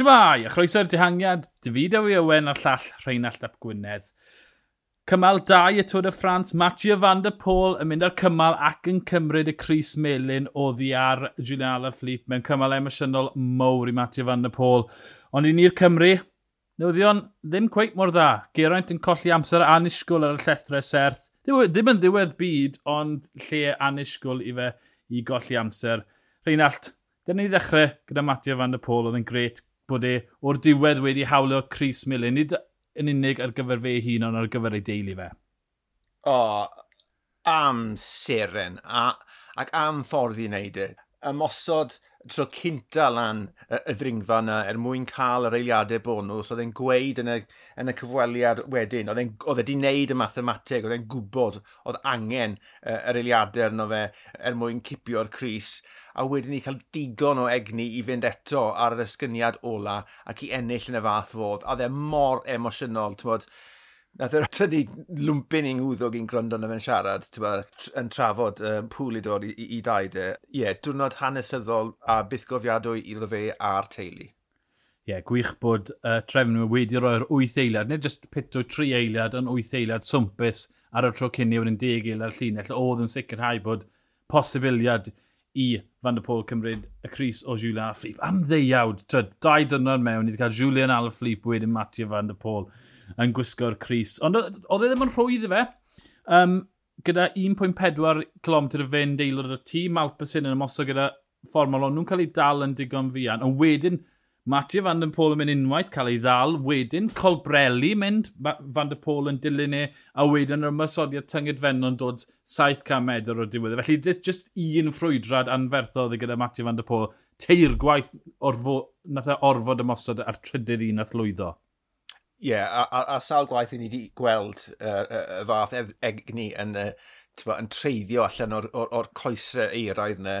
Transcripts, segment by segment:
Shmai, a chroeso'r dihangiad, David Ewy Owen a'r llall Rheinald Ap Gwynedd. Cymal 2 y Tôr y Ffrans, Mathieu van der Pôl yn mynd ar cymal ac yn cymryd y Cris Melin oddi ar Julian Alaphilippe mewn cymal emosiynol mowr i Mathieu van der Pôl. Ond i ni'r Cymru, newyddion ddim cweith mor dda. Geraint yn colli amser anisgwl ar y llethre serth. Ddim yn ddiwedd byd, ond lle anisgwl i fe i golli amser. Rheinald, dyna ni ddechrau gyda Mathieu van der Pôl, oedd yn gret bod e o'r diwedd wedi hawlio Chris Millen, nid yn unig ar gyfer fe hun ond ar gyfer ei deulu fe. O, oh, am seren, a, ac am ffordd i wneud e. Ymosod tro cynta lan y, y ddringfa yna er mwyn cael yr eiliadau bonus, oedd e'n gweud yn y, yn y cyfweliad wedyn, oedd e wedi wneud y mathemateg, oedd e'n gwybod, oedd angen uh, yr eiliadau arno fe er mwyn cipio'r Cris, a wedyn ni cael digon o egni i fynd eto ar yr ysgyniad ola ac i ennill yn y fath fodd, a dde mor emosiynol, ti'n bod, Nath e yr tynnu lwmpyn i'n ngwddog i'n gryndo na fe'n siarad, ba, yn trafod um, pŵl i dod i, i, i dau de. Ie, yeah, diwrnod hanesyddol a bythgofiadwy iddo fe a'r teulu. Ie, yeah, gwych bod uh, trefn trefnwyr wedi roi'r wyth eiliad, neu jyst pito tri eiliad yn wyth eiliad swmpus ar y tro cynni wedyn deg eiliad llinell, oedd yn sicrhau bod posibiliad i Van der Pôl cymryd y Cris o Julian Alaphilippe. Am ddeiawd, dau dynod mewn, ni wedi cael Julian Alaphilippe wedyn Matthew Van der Pôl yn gwisgo'r Cris. Ond oedd e ddim yn rhwydd fe. Um, gyda 1.4 km y fynd aelod y tîm Alpesyn yn ymosod gyda fformol ond nhw'n cael ei dal yn digon fian. Ond wedyn, Mattia Van Den Pôl yn mynd unwaith, cael ei ddal. Wedyn, Colbrelli mynd, Van Den Pôl yn dilyn e, a wedyn yr ymwysodiad tynged fenno'n dod 700 medr o diwedd. Felly, just un ffrwydrad anferthodd gyda Mattia Van Der Pôl. Teir gwaith orfo, nath e orfod ymosod ar trydydd un nath lwyddo. Ie, yeah, a, a, a sawl gwaith i ni wedi gweld y uh, uh, fath egni yn, uh, bo, yn treiddio allan o'r, or, or coesau eiraidd yna.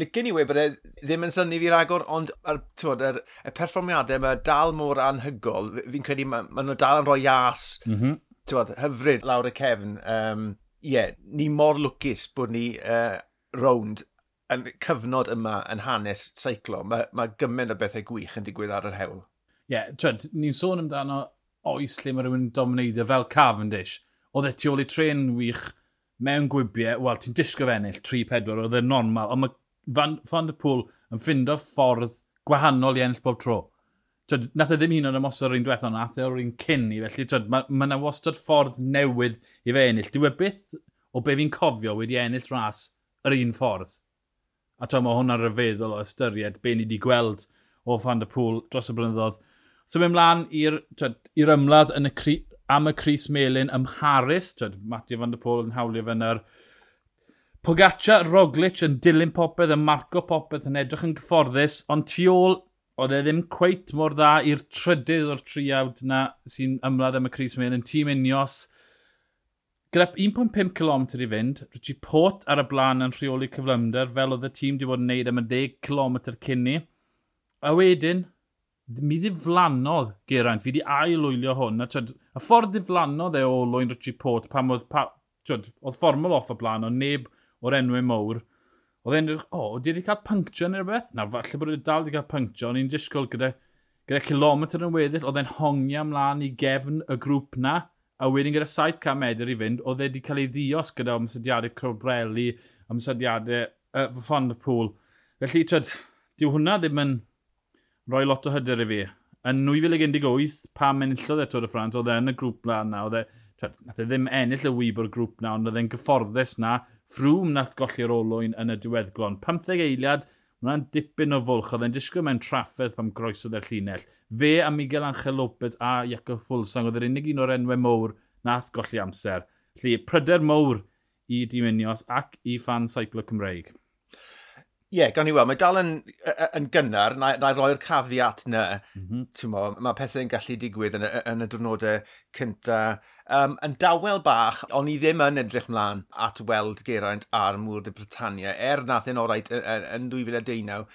Licen i wybod e ddim yn syni fi ragor, ond ar, bod, er, y perfformiadau mae dal mor anhygol, fi'n credu mae, ma nhw dal yn rhoi as, mm -hmm. bod, hyfryd lawr y cefn. Um, yeah, ni mor lwcus bod ni uh, rownd yn cyfnod yma yn hanes seiclo. Mae ma gymaint o bethau gwych yn digwydd ar yr hewl. Ie, yeah, ni'n sôn amdano oes lle mae rhywun yn domineiddio fel Cavendish. Oedd e tu ôl i tren wych mewn gwybiau, wel, ti'n disgo fe ennill 3-4, oedd e'n normal, ond mae Van, Van der Pŵl yn ffindo ffordd gwahanol i ennill bob tro. Twyd, nath e ddim un o'n ymosod o'r un diwethaf, ond nath e o'r un cyn i, felly twyd, mae ma yna wastad ffordd newydd i fe ennill. Dwi e byth o be fi'n cofio wedi ennill ras yr un ffordd. A to mae hwnna'n rhyfeddol o ystyried be ni wedi gweld o Van der Pŵl dros y blynyddoedd So mynd mlaen i'r ymladd yn y cri, am y Cris Melin ym Mharis. Twyd, Matthew van der Pôl yn hawlio fe yna'r Pogaccia, Roglic yn dilyn popeth, yn marco popeth, yn edrych yn gyfforddus, ond tu ôl, oedd e ddim cweit mor dda i'r trydydd o'r triawd na sy'n ymladd am y Cris Melin, tîm unios. Gyda 1.5 km i fynd, Richie Port ar y blaen yn rheoli cyflymder, fel oedd y tîm wedi bod yn neud am y 10 km cyn ni. A wedyn, mi ddiflannodd Geraint, fi wedi ailwylio hwn, a, twyd, a ffordd ddiflannodd e o Lwyn Richie Port pam oedd, pa, twyd, oedd fformol off o blaen, ond neb o'r enwau mowr. Oedd e'n dweud, o, oh, wedi cael puncture neu rhywbeth? Na, falle bod wedi dal wedi cael puncture, ond i'n disgwyl gyda, gyda kilometr yn weddill, oedd e'n hongia ymlaen i gefn y grŵp na, a wedyn gyda 700 medr i fynd, oedd e wedi cael ei ddios gyda ymsydiadau Cobrelli, ymsydiadau uh, Fond y Pŵl. Felly, twyd, diw hwnna ddim yn rhoi lot o hyder i fi. Yn 2018, pam enillodd e Tôr y Ffrans, oedd e yn y grŵp na yna, oedd e, nath e ddim ennill y wyb o'r grŵp na, ond oedd e'n gyfforddus na, ffrwm nath golli'r olwyn yn y diweddglon. 15 eiliad, Mae'n dipyn o fwlch, oedd e'n disgwyl mewn trafferth pam groesodd e'r llinell. Fe a Miguel Angel Lopez a Iacob Fulsang oedd yr unig un o'r enwau mowr nath golli amser. Lly, pryder mowr i Diminios ac i fan Seiclo Cymreig. Ie, yeah, gan i weld. Mae dal yn, yn gynnar, na, na roi'r cafiat na. Mm -hmm. Mae pethau'n gallu digwydd yn yn y diwrnodau cynta um, yn dawel bach, ond i ddim yn edrych mlaen at weld Geraint ar Mŵr de Britannia. Er nath yn orait yn, 2019,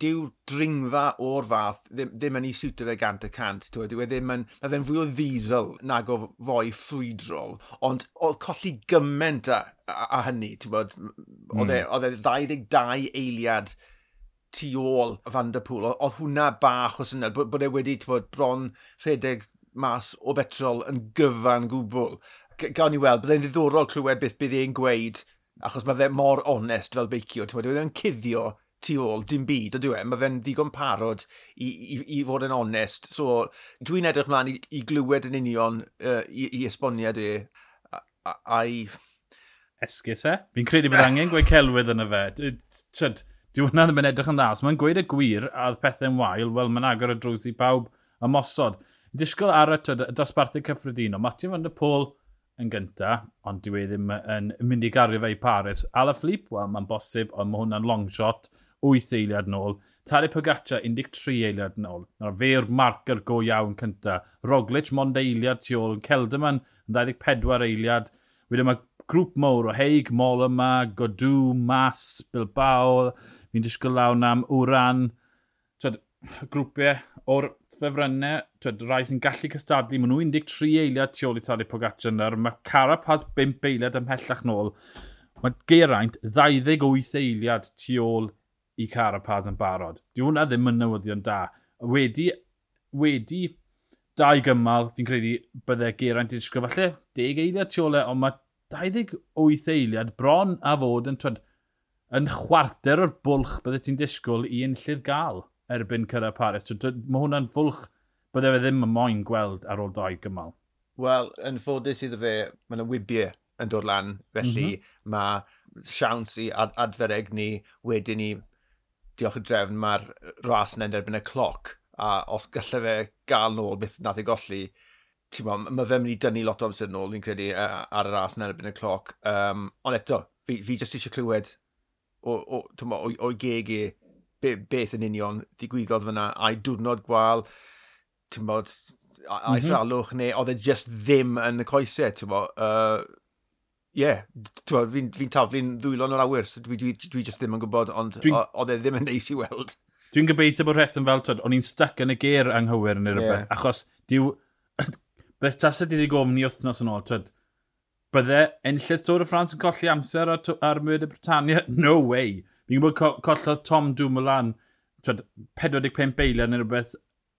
dyw'r dringfa o'r fath ddim, ddim yn ei siwtio fe gant y cant. Dyw e ddim yn, mae fe'n fwy o ddiesel nag o foi ffrwydrol, ond oedd colli gymaint a, a, a hynny. Oedd mm. e hmm. 22 e eiliad tu ôl Van der Pŵl. Oedd hwnna bach o syniad, bod, bod e wedi bod bron rhedeg mas o betrol yn gyfan gwbl. Gawn ni weld, byddai'n ddiddorol clywed beth bydd e'n gweud, achos mae fe mor onest fel beicio. Ti'n e meddwl, cuddio tu ôl, dim byd, ydw e? Mae fe'n ddigon parod i, i, i fod yn onest. So, dwi'n edrych mlaen i, i glywed yn union uh, i, i esboniad e, a'i... Esgus e? Fi'n credu bod angen gweud celwydd yna fe. Tyd, dyw hwnna ddim yn edrych yn dda. Os mae'n gweud y gwir a pethau'n wael, wel, mae'n agor y drws i bawb ymosod disgwyl ar y dosbarthau cyffredinol. Matthew van der Pôl yn gynta, ond dwi e ddim yn mynd i gario fe i Paris. Ala Flip, wel, mae'n bosib, ond mae hwnna'n long shot, 8 eiliad nôl. Tadej Pogaccia, 13 eiliad nôl. Na'r fe'r marker go iawn cynta. Roglic, mond eiliad tu ôl. Celdaman, 24 eiliad. Wedyn mae grŵp mowr o Heig, Mol yma, Godw, Mas, Bilbao. Fi'n disgwyl lawn am Wran. Twyd, grwpiau e, o'r ffefrynnau, twyd, rai sy'n gallu cystadlu, maen nhw 13 eiliad tu ôl i Tadej Pogacar yna, mae Carapaz 5 eiliad ymhellach nôl. Mae Geraint 28 eiliad tu ôl i Carapaz yn barod. Di hwnna ddim yn newyddion da. Wedi, wedi dau gymal, fi'n credu byddai Geraint i ddysgu falle 10 eiliad tu ôl e, ond mae 28 eiliad bron a fod yn, twyd, yn chwarter o'r bwlch byddai ti'n disgwyl i enllydd gael erbyn cyrraedd Paris. So, mae hwnna'n fwlch bydde fe ddim yn moyn gweld ar ôl doi gymal. Wel, yn ffodus iddo fe, mae yna wybiau yn dod lan, felly mm -hmm. mae siawns i ad adfereg ni wedyn ni, diolch y drefn, mae'r ras yn erbyn y cloc, a os gallai fe gael nôl beth nath ei golli, mae fe mynd i dynnu lot o amser nôl, fi'n credu, ar y ras yn erbyn y cloc. Um, ond eto, fi, fi jyst eisiau clywed o, o, o, o, o geg i be, beth yn union ddigwyddodd fyna, a'i diwrnod gwal, ti'n bod, a'i mm -hmm. salwch, neu oedd e just ddim yn y coesau, ti'n bod. Uh, yeah, fi'n fi, taflu'n ddwylon o'r awyr, so dwi, dwi, dwi just ddim yn gwybod, ond oedd e ddim yn neis i weld. Dwi'n gobeithio bod rheswm fel, tod, o'n i'n stuck yn y ger anghywir yn yr yeah. achos diw, beth tas ydy wedi gofyn i wythnos yn ôl, tod, bydde enllydd Tôr y Ffrans yn colli amser ar, ar Myrd y Britannia? No way! Fi'n gwybod co collodd Tom Dumoulin 45 beiliau neu rhywbeth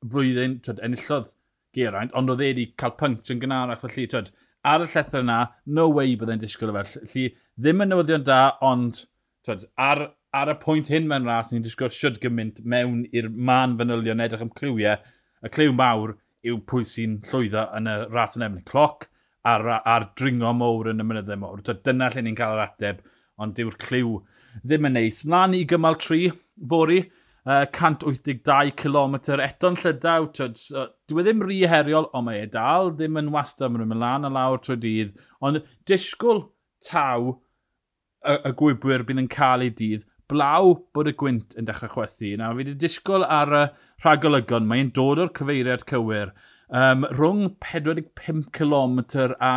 flwyddyn twyd, enillodd Geraint, ond oedd e wedi cael pynct yn gynharach felly, twyd, ar y llethr yna, no way byddai'n disgwyl o fel. Felly, ddim yn newyddion da, ond twyd, ar, ar y pwynt hyn mewn ras, ni'n disgwyl siwr gymaint mewn i'r man fanylion edrych am clywiau. Y clyw mawr yw pwy sy'n llwyddo yn y ras yn efo'n cloc a'r, ar dringo mowr yn y mynyddau mowr. Dyna lle ni'n cael yr ateb, ond dyw'r clyw ddim yn neis. Mlaen i gymal 3, fori, uh, 182 km eto'n llydaw. Tyd, uh, dwi ddim rhy heriol, ond mae e dal ddim yn wastad mynd ymlaen a lawr trwy dydd. Ond disgwyl taw y, y gwybwyr bydd yn cael ei dydd, blaw bod y gwynt yn dechrau chwethu. Nawr, fi wedi disgwyl ar y rhagolygon, mae'n dod o'r cyfeiriad cywir. Um, rhwng 45 km a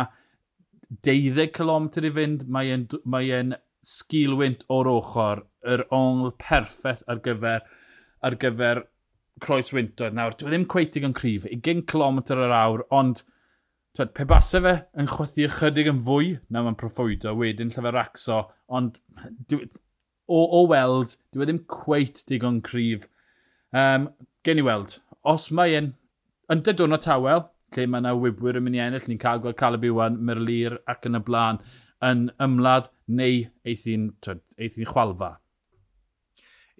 12 km i fynd, mae'n mae sgilwynt o'r ochr, yr ongl perffaith ar gyfer, ar gyfer croes wyntoedd. Nawr, dwi e ddim cweit yn cryf, 20 km yr awr, ond twed, pe basa fe yn chwythu ychydig yn fwy, na mae'n profwydo wedyn lle fe racso, ond dwi, e, o, o weld, dwi e ddim cweit digon cryf. Um, gen i weld, os mae e'n yn dydwn o tawel, lle mae yna wybwyr yn mynd i ennill, ni'n cael gweld Caleb Iwan, Merlir ac yn y blaen, yn ymladd neu eith i'n chwalfa.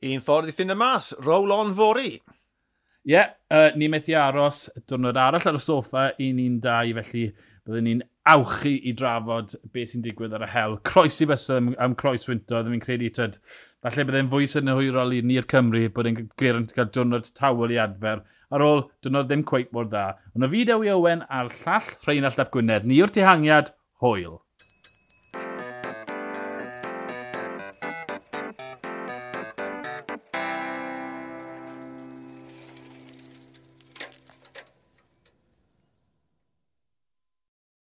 Un ffordd i ffynd y mas, roll on fori. Ie, yeah, uh, ni methu aros, diwrnod arall ar y soffa, 1-1-2, felly Byddwn ni'n awchu i drafod beth sy'n digwydd ar y hel. Croes i bysau am, am croes wynto, ddim yn credu, tyd, falle byddai'n fwy sy'n hwyrol i ni'r Cymru bod e'n gwerant cael diwrnod tawel i adfer. Ar ôl, diwrnod ddim cweith mor dda. Ond y fideo i Owen a'r llall Rheinald Ap Gwynedd, ni o'r tehangiad, hwyl.